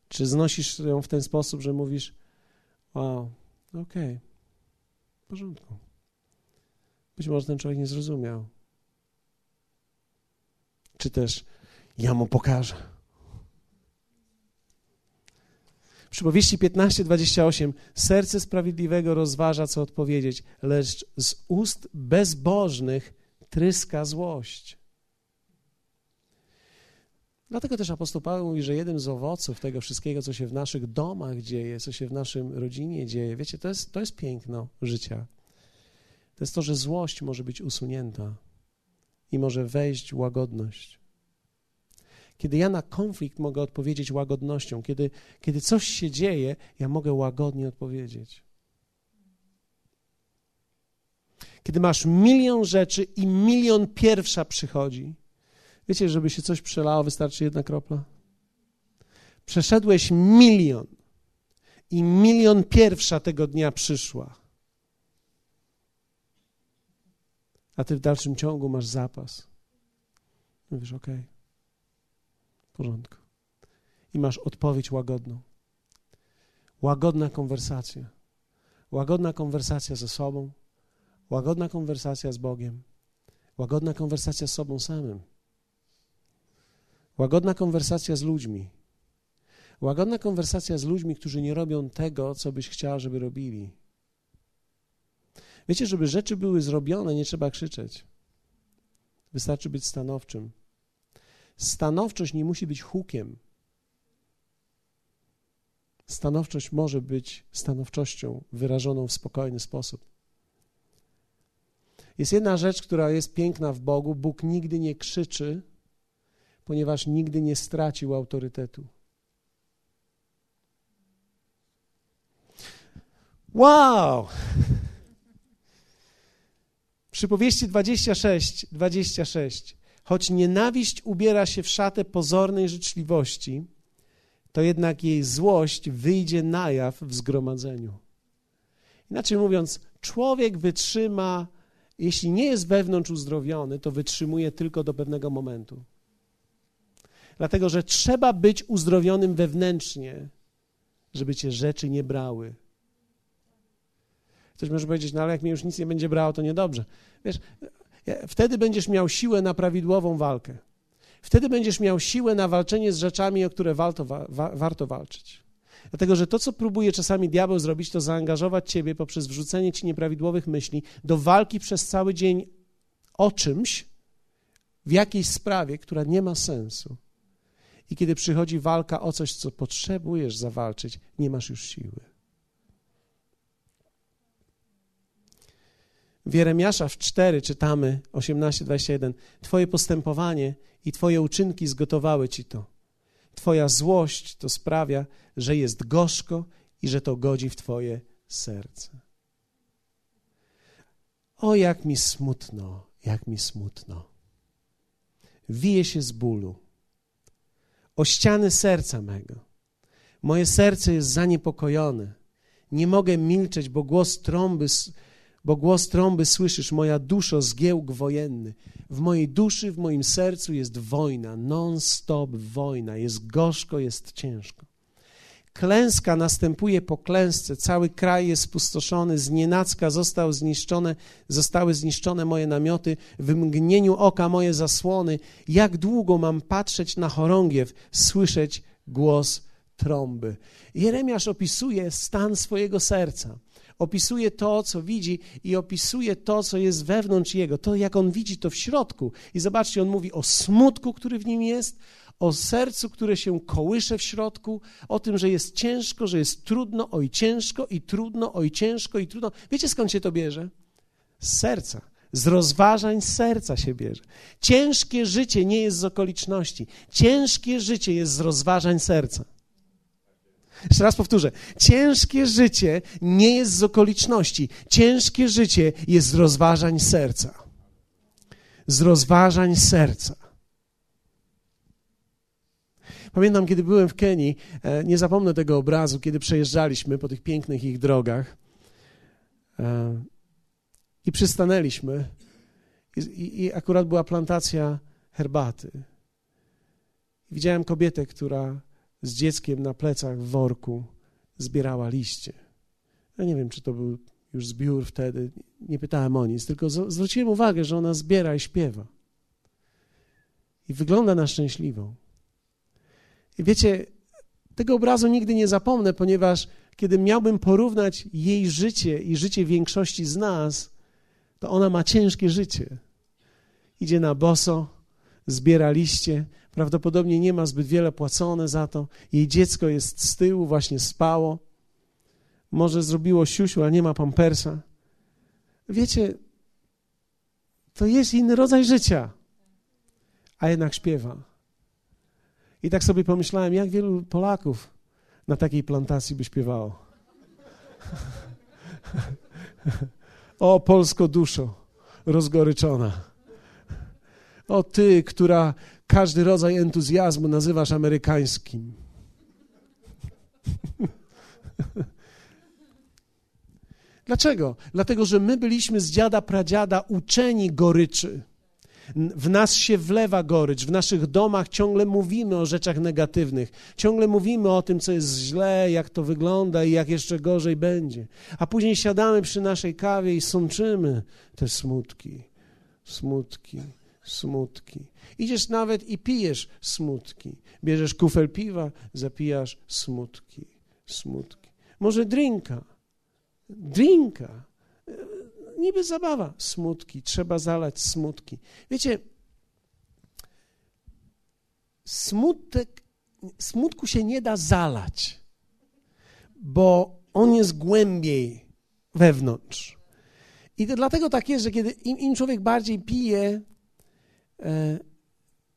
Czy znosisz ją w ten sposób, że mówisz, wow, okej, okay, w porządku. Być może ten człowiek nie zrozumiał. Czy też ja mu pokażę. W przypowieści 15:28 serce sprawiedliwego rozważa, co odpowiedzieć, lecz z ust bezbożnych tryska złość. Dlatego też apostoł Paweł mówi, że jednym z owoców tego wszystkiego, co się w naszych domach dzieje, co się w naszym rodzinie dzieje, wiecie, to jest, to jest piękno życia. To jest to, że złość może być usunięta i może wejść łagodność. Kiedy ja na konflikt mogę odpowiedzieć łagodnością, kiedy, kiedy coś się dzieje, ja mogę łagodnie odpowiedzieć. Kiedy masz milion rzeczy i milion pierwsza przychodzi. Wiecie, żeby się coś przelało, wystarczy jedna kropla? Przeszedłeś milion i milion pierwsza tego dnia przyszła. A ty w dalszym ciągu masz zapas. Mówisz, ok, w porządku. I masz odpowiedź łagodną. Łagodna konwersacja. Łagodna konwersacja ze sobą, łagodna konwersacja z Bogiem, łagodna konwersacja z sobą samym, łagodna konwersacja z ludźmi, łagodna konwersacja z ludźmi, którzy nie robią tego, co byś chciał, żeby robili. Wiecie, żeby rzeczy były zrobione, nie trzeba krzyczeć. Wystarczy być stanowczym. Stanowczość nie musi być hukiem. Stanowczość może być stanowczością wyrażoną w spokojny sposób. Jest jedna rzecz, która jest piękna w Bogu. Bóg nigdy nie krzyczy, ponieważ nigdy nie stracił autorytetu. Wow! Przypowieści 26, 26. Choć nienawiść ubiera się w szatę pozornej życzliwości, to jednak jej złość wyjdzie na jaw w zgromadzeniu. Inaczej mówiąc, człowiek wytrzyma, jeśli nie jest wewnątrz uzdrowiony, to wytrzymuje tylko do pewnego momentu. Dlatego, że trzeba być uzdrowionym wewnętrznie, żeby cię rzeczy nie brały. Ktoś może powiedzieć, no ale jak mnie już nic nie będzie brało, to niedobrze. Wiesz, wtedy będziesz miał siłę na prawidłową walkę. Wtedy będziesz miał siłę na walczenie z rzeczami, o które warto, wa, warto walczyć. Dlatego, że to, co próbuje czasami diabeł zrobić, to zaangażować ciebie poprzez wrzucenie ci nieprawidłowych myśli do walki przez cały dzień o czymś, w jakiejś sprawie, która nie ma sensu. I kiedy przychodzi walka o coś, co potrzebujesz zawalczyć, nie masz już siły. W Jeremiasza w 4 czytamy 18-21 Twoje postępowanie i Twoje uczynki zgotowały Ci to. Twoja złość to sprawia, że jest gorzko i że to godzi w Twoje serce. O, jak mi smutno, jak mi smutno. Wije się z bólu. O ściany serca mego. Moje serce jest zaniepokojone. Nie mogę milczeć, bo głos trąby bo głos trąby słyszysz, moja duszo, zgiełk wojenny. W mojej duszy, w moim sercu jest wojna, non-stop wojna, jest gorzko, jest ciężko. Klęska następuje po klęsce, cały kraj jest spustoszony, znienacka został zniszczone, zostały zniszczone moje namioty, w mgnieniu oka moje zasłony. Jak długo mam patrzeć na chorągiew, słyszeć głos trąby? Jeremiasz opisuje stan swojego serca opisuje to, co widzi i opisuje to, co jest wewnątrz jego, to jak on widzi to w środku. I zobaczcie, on mówi o smutku, który w nim jest, o sercu, które się kołysze w środku, o tym, że jest ciężko, że jest trudno, oj ciężko i trudno, oj ciężko i trudno. Wiecie skąd się to bierze? Z serca. Z rozważań serca się bierze. Ciężkie życie nie jest z okoliczności. Ciężkie życie jest z rozważań serca. Jeszcze raz powtórzę. Ciężkie życie nie jest z okoliczności. Ciężkie życie jest z rozważań serca. Z rozważań serca. Pamiętam, kiedy byłem w Kenii, e, nie zapomnę tego obrazu, kiedy przejeżdżaliśmy po tych pięknych ich drogach e, i przystanęliśmy. I, i akurat była plantacja herbaty. Widziałem kobietę, która z dzieckiem na plecach w worku zbierała liście. Ja nie wiem, czy to był już zbiór wtedy, nie pytałem o nic, tylko zwróciłem uwagę, że ona zbiera i śpiewa. I wygląda na szczęśliwą. I wiecie, tego obrazu nigdy nie zapomnę, ponieważ kiedy miałbym porównać jej życie i życie większości z nas, to ona ma ciężkie życie. Idzie na boso, zbiera liście, prawdopodobnie nie ma zbyt wiele płacone za to. Jej dziecko jest z tyłu, właśnie spało. Może zrobiło siusiu, ale nie ma pampersa. Wiecie, to jest inny rodzaj życia, a jednak śpiewa. I tak sobie pomyślałem, jak wielu Polaków na takiej plantacji by śpiewało. O Polsko duszo rozgoryczona. O ty, która każdy rodzaj entuzjazmu nazywasz amerykańskim. [laughs] Dlaczego? Dlatego, że my byliśmy z dziada pradziada uczeni goryczy. W nas się wlewa gorycz, w naszych domach ciągle mówimy o rzeczach negatywnych, ciągle mówimy o tym, co jest źle, jak to wygląda i jak jeszcze gorzej będzie. A później siadamy przy naszej kawie i sączymy te smutki, smutki, smutki. Idziesz nawet i pijesz smutki. Bierzesz kufel piwa, zapijasz smutki, smutki. Może drinka, drinka niby zabawa. Smutki, trzeba zalać smutki. Wiecie, smutek, smutku się nie da zalać, bo on jest głębiej wewnątrz. I dlatego tak jest, że kiedy im, im człowiek bardziej pije,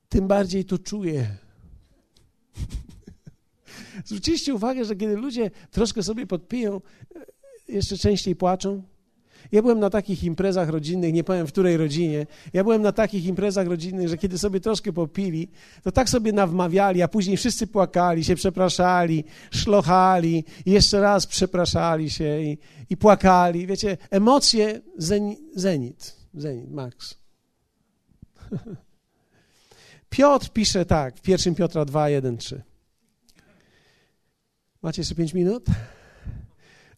tym bardziej to czuje. Zwróciliście uwagę, że kiedy ludzie troszkę sobie podpiją, e, jeszcze częściej płaczą? Ja byłem na takich imprezach rodzinnych, nie powiem w której rodzinie, ja byłem na takich imprezach rodzinnych, że kiedy sobie troszkę popili, to tak sobie nawmawiali, a później wszyscy płakali, się przepraszali, szlochali i jeszcze raz przepraszali się i, i płakali. Wiecie, emocje zeni, zenit, zenit, max. [laughs] Piotr pisze tak w 1 Piotra 2, 1, 3. Macie jeszcze 5 minut?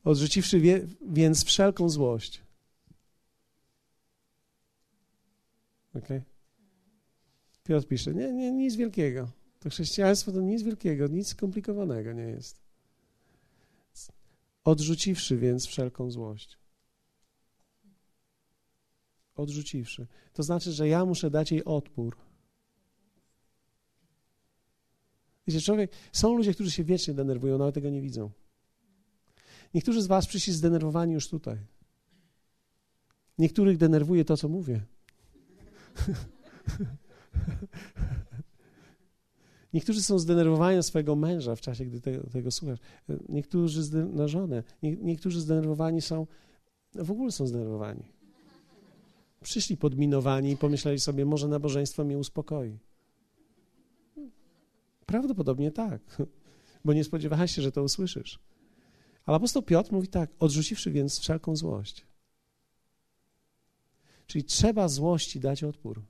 odrzuciwszy wie, więc wszelką złość. Ok? Piotr pisze, nie, nie, nic wielkiego. To chrześcijaństwo to nic wielkiego, nic skomplikowanego nie jest. Odrzuciwszy więc wszelką złość. Odrzuciwszy. To znaczy, że ja muszę dać jej odpór. Wiecie, człowiek, są ludzie, którzy się wiecznie denerwują, nawet tego nie widzą. Niektórzy z Was przyszli zdenerwowani już tutaj. Niektórych denerwuje to, co mówię. [laughs] Niektórzy są zdenerwowani na swojego męża w czasie, gdy tego, tego słuchasz. Niektórzy na żonę. Nie, niektórzy zdenerwowani są, w ogóle są zdenerwowani. Przyszli podminowani i pomyśleli sobie, może nabożeństwo mnie uspokoi. Prawdopodobnie tak, [laughs] bo nie spodziewałeś się, że to usłyszysz. Ale apostoł Piotr mówi tak, odrzuciwszy więc wszelką złość. Czyli trzeba złości dać odpór.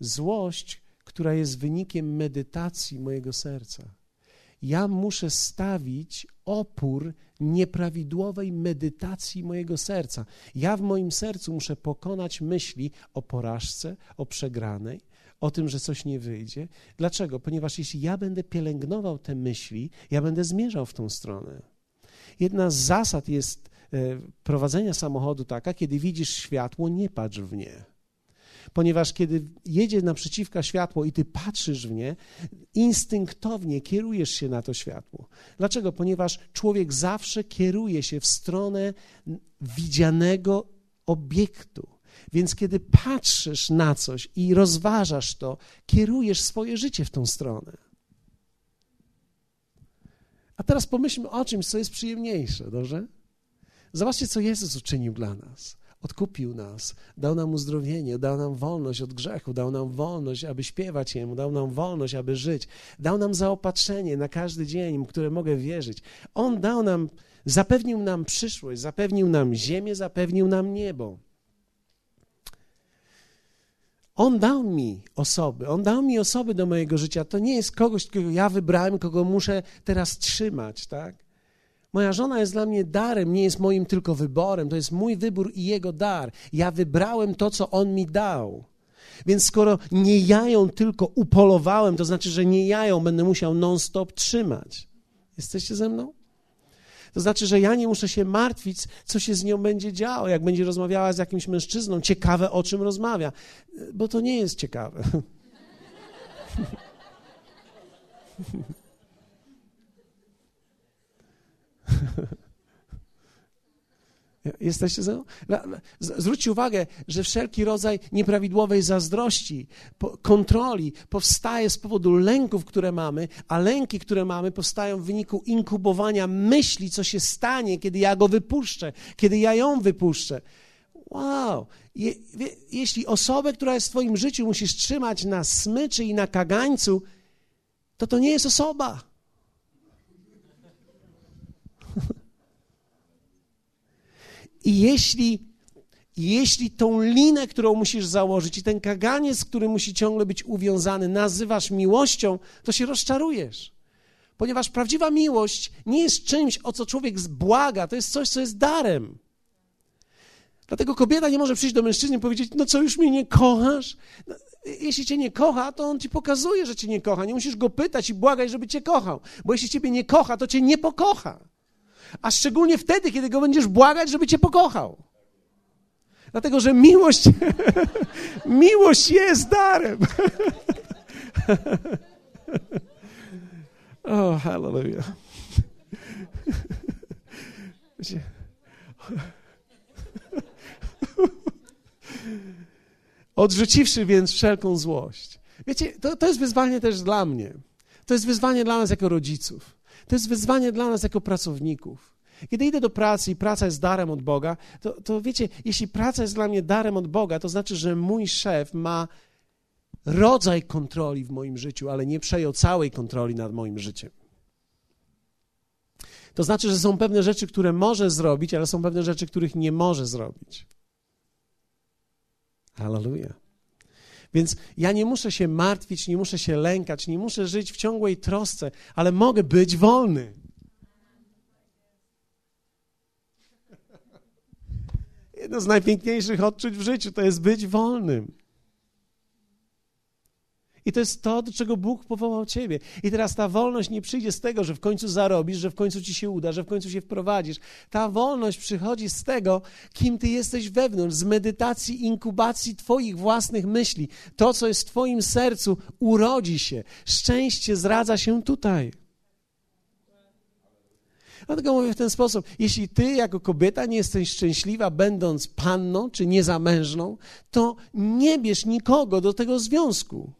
Złość, która jest wynikiem medytacji mojego serca. Ja muszę stawić opór nieprawidłowej medytacji mojego serca. Ja w moim sercu muszę pokonać myśli o porażce, o przegranej, o tym, że coś nie wyjdzie. Dlaczego? Ponieważ jeśli ja będę pielęgnował te myśli, ja będę zmierzał w tą stronę. Jedna z zasad jest e, prowadzenia samochodu taka, kiedy widzisz światło, nie patrz w nie. Ponieważ kiedy jedzie naprzeciwka światło i ty patrzysz w nie, instynktownie kierujesz się na to światło. Dlaczego? Ponieważ człowiek zawsze kieruje się w stronę widzianego obiektu. Więc kiedy patrzysz na coś i rozważasz to, kierujesz swoje życie w tą stronę. A teraz pomyślmy o czymś, co jest przyjemniejsze, dobrze? Zobaczcie, co Jezus uczynił dla nas. Odkupił nas, dał nam uzdrowienie, dał nam wolność od grzechu, dał nam wolność, aby śpiewać Jemu, dał nam wolność, aby żyć, dał nam zaopatrzenie na każdy dzień, które mogę wierzyć. On dał nam, zapewnił nam przyszłość, zapewnił nam ziemię, zapewnił nam niebo. On dał mi osoby, on dał mi osoby do mojego życia. To nie jest kogoś, kogo ja wybrałem, kogo muszę teraz trzymać, tak? Moja żona jest dla mnie darem, nie jest moim tylko wyborem. To jest mój wybór i jego dar. Ja wybrałem to, co on mi dał. Więc skoro nie ja ją tylko upolowałem, to znaczy, że nie ja ją będę musiał non-stop trzymać. Jesteście ze mną? To znaczy, że ja nie muszę się martwić, co się z nią będzie działo, jak będzie rozmawiała z jakimś mężczyzną, ciekawe o czym rozmawia, bo to nie jest ciekawe. [laughs] Jesteście ze mną? Zwróćcie uwagę, że wszelki rodzaj nieprawidłowej zazdrości, kontroli powstaje z powodu lęków, które mamy, a lęki, które mamy, powstają w wyniku inkubowania myśli, co się stanie, kiedy ja go wypuszczę, kiedy ja ją wypuszczę. Wow! Je, wie, jeśli osobę, która jest w Twoim życiu, musisz trzymać na smyczy i na kagańcu, to to nie jest osoba. I jeśli, jeśli tą linę, którą musisz założyć i ten kaganiec, który musi ciągle być uwiązany, nazywasz miłością, to się rozczarujesz. Ponieważ prawdziwa miłość nie jest czymś, o co człowiek błaga, to jest coś, co jest darem. Dlatego kobieta nie może przyjść do mężczyzny i powiedzieć: No co, już mnie nie kochasz? No, jeśli cię nie kocha, to on ci pokazuje, że cię nie kocha. Nie musisz go pytać i błagać, żeby cię kochał, bo jeśli ciebie nie kocha, to cię nie pokocha. A szczególnie wtedy, kiedy go będziesz błagać, żeby cię pokochał. Dlatego, że miłość, [laughs] miłość jest darem. [laughs] o, oh, hallelujah. [laughs] Odrzuciwszy więc wszelką złość. Wiecie, to, to jest wyzwanie też dla mnie. To jest wyzwanie dla nas jako rodziców. To jest wyzwanie dla nas jako pracowników. Kiedy idę do pracy i praca jest darem od Boga, to, to wiecie, jeśli praca jest dla mnie darem od Boga, to znaczy, że mój szef ma rodzaj kontroli w moim życiu, ale nie przejął całej kontroli nad moim życiem. To znaczy, że są pewne rzeczy, które może zrobić, ale są pewne rzeczy, których nie może zrobić. Hallelujah. Więc ja nie muszę się martwić, nie muszę się lękać, nie muszę żyć w ciągłej trosce, ale mogę być wolny. Jedno z najpiękniejszych odczuć w życiu to jest być wolnym. I to jest to, do czego Bóg powołał ciebie. I teraz ta wolność nie przyjdzie z tego, że w końcu zarobisz, że w końcu ci się uda, że w końcu się wprowadzisz. Ta wolność przychodzi z tego, kim ty jesteś wewnątrz, z medytacji, inkubacji twoich własnych myśli. To, co jest w twoim sercu, urodzi się. Szczęście zradza się tutaj. Dlatego mówię w ten sposób: jeśli ty jako kobieta nie jesteś szczęśliwa, będąc panną czy niezamężną, to nie bierz nikogo do tego związku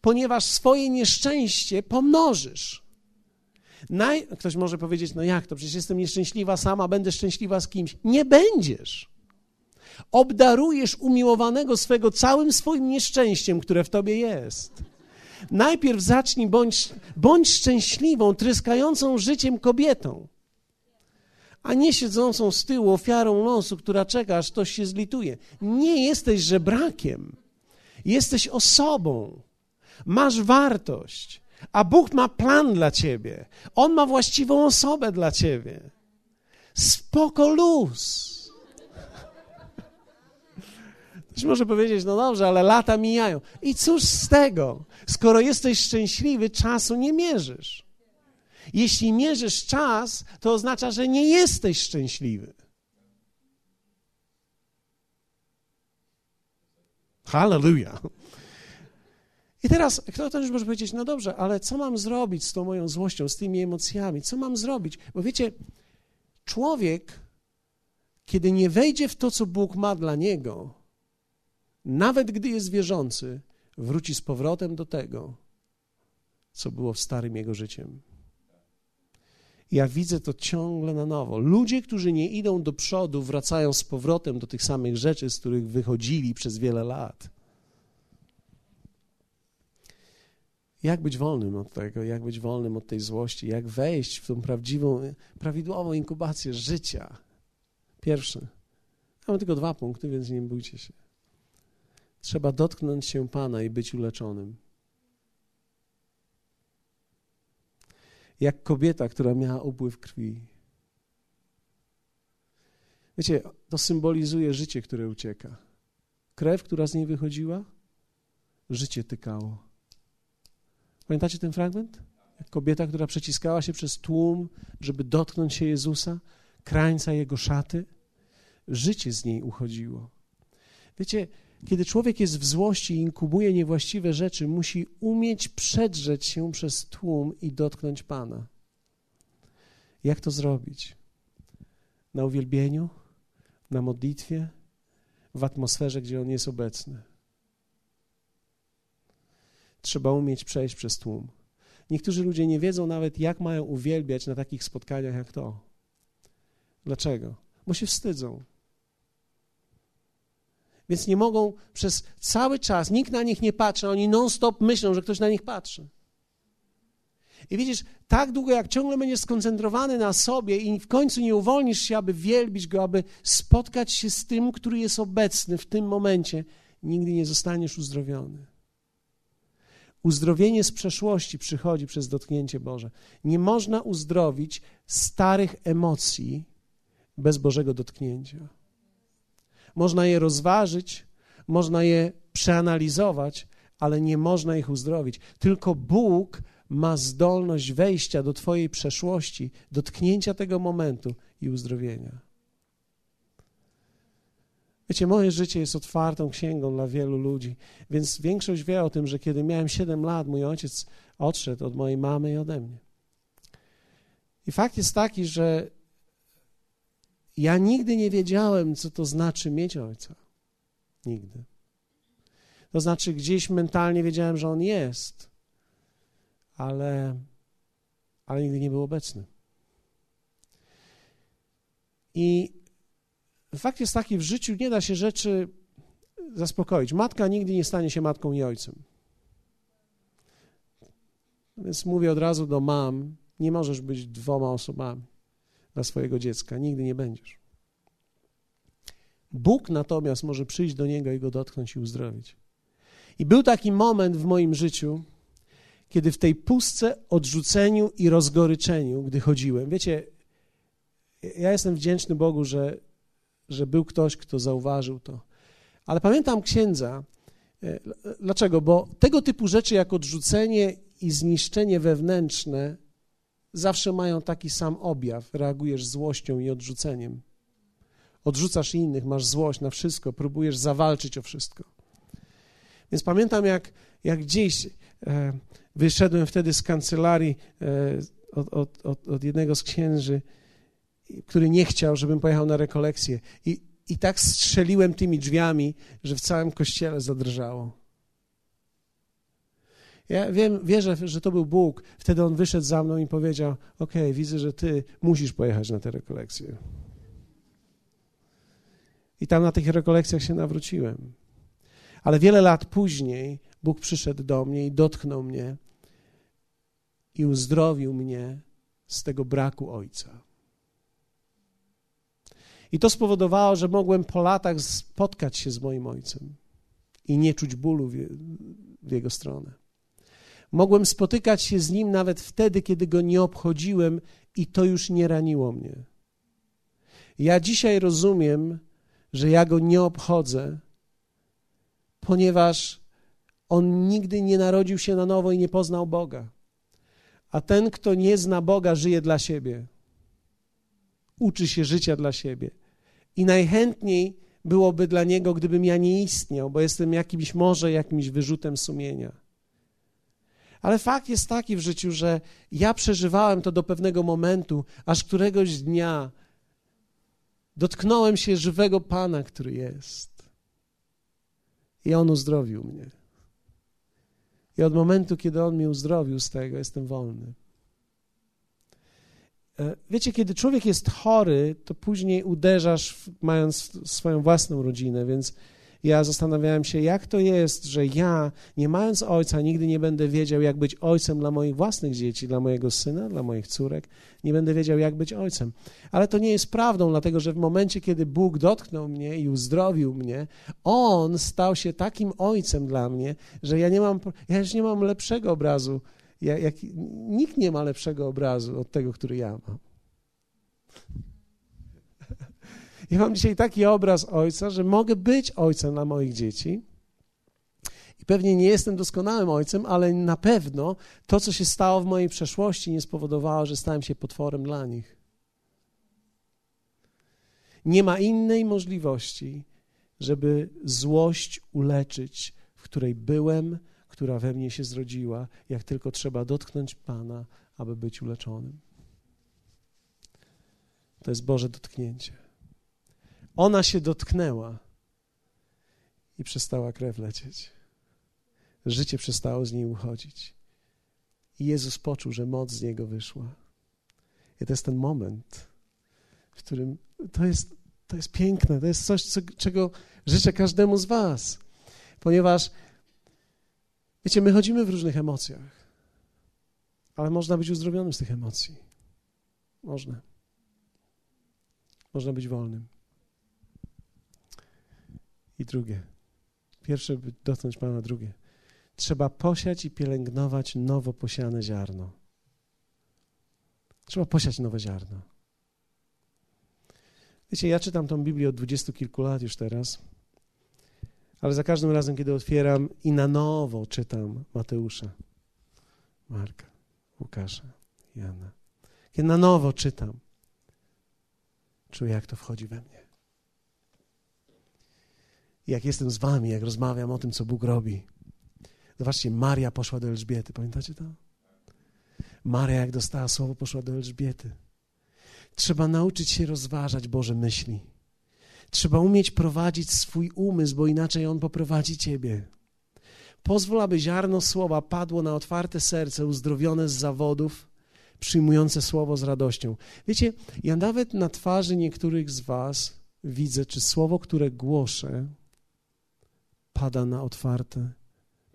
ponieważ swoje nieszczęście pomnożysz. Naj... Ktoś może powiedzieć, no jak to, przecież jestem nieszczęśliwa sama, będę szczęśliwa z kimś. Nie będziesz. Obdarujesz umiłowanego swego całym swoim nieszczęściem, które w tobie jest. Najpierw zacznij, bądź, bądź szczęśliwą, tryskającą życiem kobietą, a nie siedzącą z tyłu ofiarą losu, która czeka, aż ktoś się zlituje. Nie jesteś żebrakiem, jesteś osobą masz wartość, a Bóg ma plan dla ciebie. On ma właściwą osobę dla ciebie. Spoko luz. Ktoś może powiedzieć, no dobrze, ale lata mijają. I cóż z tego? Skoro jesteś szczęśliwy, czasu nie mierzysz. Jeśli mierzysz czas, to oznacza, że nie jesteś szczęśliwy. Hallelujah. I teraz ktoś może powiedzieć, no dobrze, ale co mam zrobić z tą moją złością, z tymi emocjami? Co mam zrobić? Bo wiecie, człowiek, kiedy nie wejdzie w to, co Bóg ma dla niego, nawet gdy jest wierzący, wróci z powrotem do tego, co było w starym jego życiem. Ja widzę to ciągle na nowo. Ludzie, którzy nie idą do przodu, wracają z powrotem do tych samych rzeczy, z których wychodzili przez wiele lat. Jak być wolnym od tego, jak być wolnym od tej złości, jak wejść w tą prawdziwą, prawidłową inkubację życia. Pierwszy. Mamy tylko dwa punkty, więc nie bójcie się. Trzeba dotknąć się Pana i być uleczonym. Jak kobieta, która miała upływ krwi. Wiecie, to symbolizuje życie, które ucieka. Krew, która z niej wychodziła, życie tykało. Pamiętacie ten fragment? Kobieta, która przeciskała się przez tłum, żeby dotknąć się Jezusa, krańca Jego szaty. Życie z niej uchodziło. Wiecie, kiedy człowiek jest w złości i inkubuje niewłaściwe rzeczy, musi umieć przedrzeć się przez tłum i dotknąć Pana. Jak to zrobić? na uwielbieniu, na modlitwie, w atmosferze, gdzie On jest obecny. Trzeba umieć przejść przez tłum. Niektórzy ludzie nie wiedzą nawet, jak mają uwielbiać na takich spotkaniach jak to. Dlaczego? Bo się wstydzą. Więc nie mogą przez cały czas, nikt na nich nie patrzy, oni non-stop myślą, że ktoś na nich patrzy. I widzisz, tak długo jak ciągle będziesz skoncentrowany na sobie i w końcu nie uwolnisz się, aby wielbić Go, aby spotkać się z tym, który jest obecny w tym momencie, nigdy nie zostaniesz uzdrowiony. Uzdrowienie z przeszłości przychodzi przez dotknięcie Boże. Nie można uzdrowić starych emocji bez Bożego dotknięcia. Można je rozważyć, można je przeanalizować, ale nie można ich uzdrowić. Tylko Bóg ma zdolność wejścia do Twojej przeszłości, dotknięcia tego momentu i uzdrowienia. Wiecie, moje życie jest otwartą księgą dla wielu ludzi, więc większość wie o tym, że kiedy miałem 7 lat, mój ojciec odszedł od mojej mamy i ode mnie. I fakt jest taki, że ja nigdy nie wiedziałem, co to znaczy mieć ojca. Nigdy. To znaczy, gdzieś mentalnie wiedziałem, że on jest, ale, ale nigdy nie był obecny. I fakt jest taki, w życiu nie da się rzeczy zaspokoić. Matka nigdy nie stanie się matką i ojcem. Więc mówię od razu do mam, nie możesz być dwoma osobami dla swojego dziecka, nigdy nie będziesz. Bóg natomiast może przyjść do niego i go dotknąć i uzdrowić. I był taki moment w moim życiu, kiedy w tej pustce, odrzuceniu i rozgoryczeniu, gdy chodziłem, wiecie, ja jestem wdzięczny Bogu, że, że był ktoś, kto zauważył to. Ale pamiętam księdza. E, dlaczego? Bo tego typu rzeczy jak odrzucenie i zniszczenie wewnętrzne zawsze mają taki sam objaw. Reagujesz złością i odrzuceniem. Odrzucasz innych, masz złość na wszystko, próbujesz zawalczyć o wszystko. Więc pamiętam, jak, jak gdzieś e, wyszedłem wtedy z kancelarii e, od, od, od, od, jednego z księży, który nie chciał, żebym pojechał na rekolekcję. I, I tak strzeliłem tymi drzwiami, że w całym kościele zadrżało. Ja wiem, wierzę, że to był Bóg. Wtedy on wyszedł za mną i powiedział: OK, widzę, że ty musisz pojechać na tę rekolekcję. I tam na tych rekolekcjach się nawróciłem. Ale wiele lat później Bóg przyszedł do mnie i dotknął mnie i uzdrowił mnie z tego braku ojca. I to spowodowało, że mogłem po latach spotkać się z moim ojcem i nie czuć bólu w, jego stronę. Mogłem spotykać się z nim nawet wtedy, kiedy go nie obchodziłem i to już nie raniło mnie. Ja dzisiaj rozumiem, że ja go nie obchodzę, ponieważ on nigdy nie narodził się na nowo i nie poznał Boga. A ten, kto nie zna Boga, żyje dla siebie. Uczy się życia dla siebie. I najchętniej byłoby dla niego, gdybym ja nie istniał, bo jestem jakimś może jakimś wyrzutem sumienia. Ale fakt jest taki w życiu, że ja przeżywałem to do pewnego momentu, aż któregoś dnia dotknąłem się żywego Pana, który jest. I On uzdrowił mnie. I od momentu, kiedy On mnie uzdrowił z tego, jestem wolny. E, wiecie, kiedy człowiek jest chory, to później uderzasz, mając swoją własną rodzinę, więc ja zastanawiałem się, jak to jest, że ja, nie mając ojca, nigdy nie będę wiedział, jak być ojcem dla moich własnych dzieci, dla mojego syna, dla moich córek. Nie będę wiedział, jak być ojcem. Ale to nie jest prawdą, dlatego że w momencie, kiedy Bóg dotknął mnie i uzdrowił mnie, On stał się takim ojcem dla mnie, że ja nie mam, ja już nie mam lepszego obrazu. Ja, jak, nikt nie ma lepszego obrazu od tego, który ja mam. Ja mam dzisiaj taki obraz ojca, że mogę być ojcem dla moich dzieci. I pewnie nie jestem doskonałym ojcem, ale na pewno to, co się stało w mojej przeszłości, nie spowodowało, że stałem się potworem dla nich. Nie ma innej możliwości, żeby złość uleczyć, w której byłem, która we mnie się zrodziła, jak tylko trzeba dotknąć Pana, aby być uleczonym. To jest Boże dotknięcie. Ona się dotknęła i przestała krew lecieć. Życie przestało z niej uchodzić. I Jezus poczuł, że moc z niego wyszła. I to jest ten moment, w którym to jest, to jest piękne, to jest coś, co, czego życzę każdemu z Was. Ponieważ, wiecie, my chodzimy w różnych emocjach, ale można być uzdrowionym z tych emocji. Można. Można być wolnym. I drugie. Pierwsze, by dotknąć Pana, drugie. Trzeba posiać i pielęgnować nowo posiane ziarno. Trzeba posiać nowe ziarno. Wiecie, ja czytam tą Biblię od dwudziestu kilku lat już teraz, ale za każdym razem, kiedy otwieram i na nowo czytam Mateusza, Marka, Łukasza, Jana, kiedy na nowo czytam, czuję, jak to wchodzi we mnie. Jak jestem z wami, jak rozmawiam o tym, co Bóg robi. Zobaczcie, Maria poszła do Elżbiety, pamiętacie to? Maria, jak dostała słowo, poszła do Elżbiety. Trzeba nauczyć się rozważać Boże myśli. Trzeba umieć prowadzić swój umysł, bo inaczej on poprowadzi ciebie. Pozwól, aby ziarno słowa padło na otwarte serce, uzdrowione z zawodów, przyjmujące słowo z radością. Wiecie, ja nawet na twarzy niektórych z Was widzę, czy słowo, które głoszę, pada na otwarte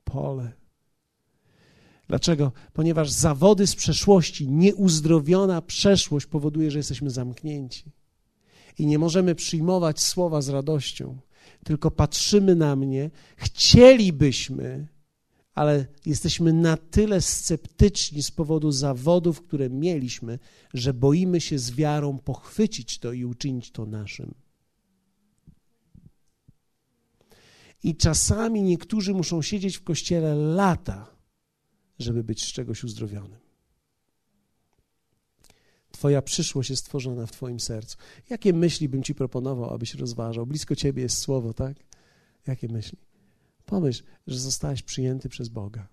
pole. Dlaczego? Ponieważ zawody z przeszłości, nieuzdrowiona przeszłość powoduje, że jesteśmy zamknięci. I nie możemy przyjmować słowa z radością, tylko patrzymy na mnie, chcielibyśmy, ale jesteśmy na tyle sceptyczni z powodu zawodów, które mieliśmy, że boimy się z wiarą pochwycić to i uczynić to naszym. I czasami niektórzy muszą siedzieć w kościele lata, żeby być z czegoś uzdrowionym. Twoja przyszłość jest stworzona w Twoim sercu. Jakie myśli bym Ci proponował, abyś rozważał? Blisko Ciebie jest słowo, tak? Jakie myśli? Pomyśl, że zostałeś przyjęty przez Boga.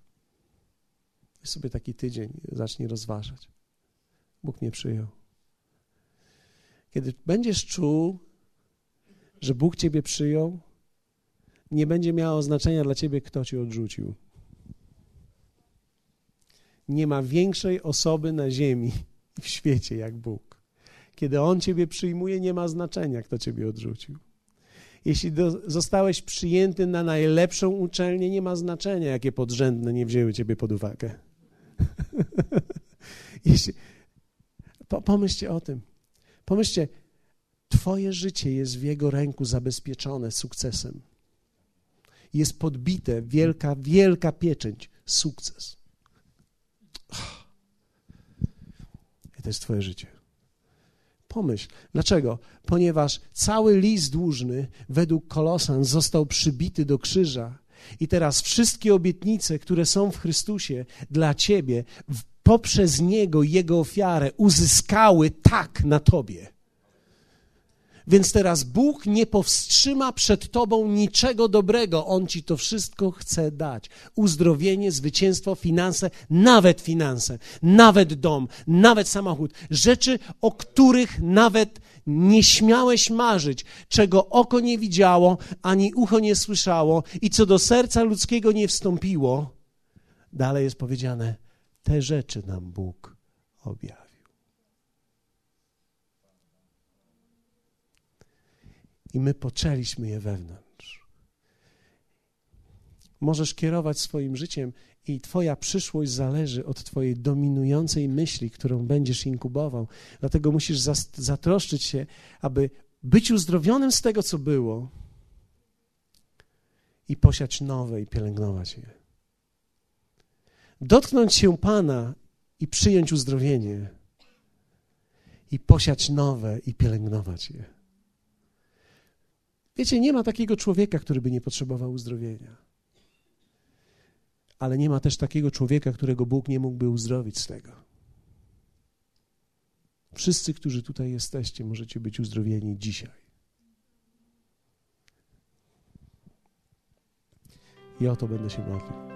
Weź sobie taki tydzień, zacznij rozważać. Bóg mnie przyjął. Kiedy będziesz czuł, że Bóg Ciebie przyjął, nie będzie miało znaczenia dla Ciebie, kto Cię odrzucił. Nie ma większej osoby na ziemi w świecie jak Bóg. Kiedy On Ciebie przyjmuje, nie ma znaczenia, kto Ciebie odrzucił. Jeśli do, zostałeś przyjęty na najlepszą uczelnię, nie ma znaczenia, jakie podrzędne nie wzięły Ciebie pod uwagę. [laughs] Jeśli, po, pomyślcie o tym. Pomyślcie, Twoje życie jest w Jego ręku zabezpieczone sukcesem. Jest podbite wielka, wielka pieczęć sukces. I to jest Twoje życie. Pomyśl, dlaczego? Ponieważ cały list dłużny według Kolosan został przybity do krzyża. I teraz wszystkie obietnice, które są w Chrystusie dla ciebie, poprzez Niego, Jego ofiarę, uzyskały tak na tobie. Więc teraz Bóg nie powstrzyma przed tobą niczego dobrego. On ci to wszystko chce dać. Uzdrowienie, zwycięstwo, finanse, nawet finanse, nawet dom, nawet samochód. Rzeczy, o których nawet nie śmiałeś marzyć, czego oko nie widziało, ani ucho nie słyszało i co do serca ludzkiego nie wstąpiło. Dalej jest powiedziane, te rzeczy nam Bóg objawił. I my poczęliśmy je wewnątrz. Możesz kierować swoim życiem i Twoja przyszłość zależy od Twojej dominującej myśli, którą będziesz inkubował. Dlatego musisz zatroszczyć się, aby być uzdrowionym z tego, co było i posiać nowe i pielęgnować je. Dotknąć się Pana i przyjąć uzdrowienie i posiać nowe i pielęgnować je. Wiecie, nie ma takiego człowieka, który by nie potrzebował uzdrowienia. Ale nie ma też takiego człowieka, którego Bóg nie mógłby uzdrowić z tego. Wszyscy, którzy tutaj jesteście, możecie być uzdrowieni dzisiaj. I o to będę się modlił.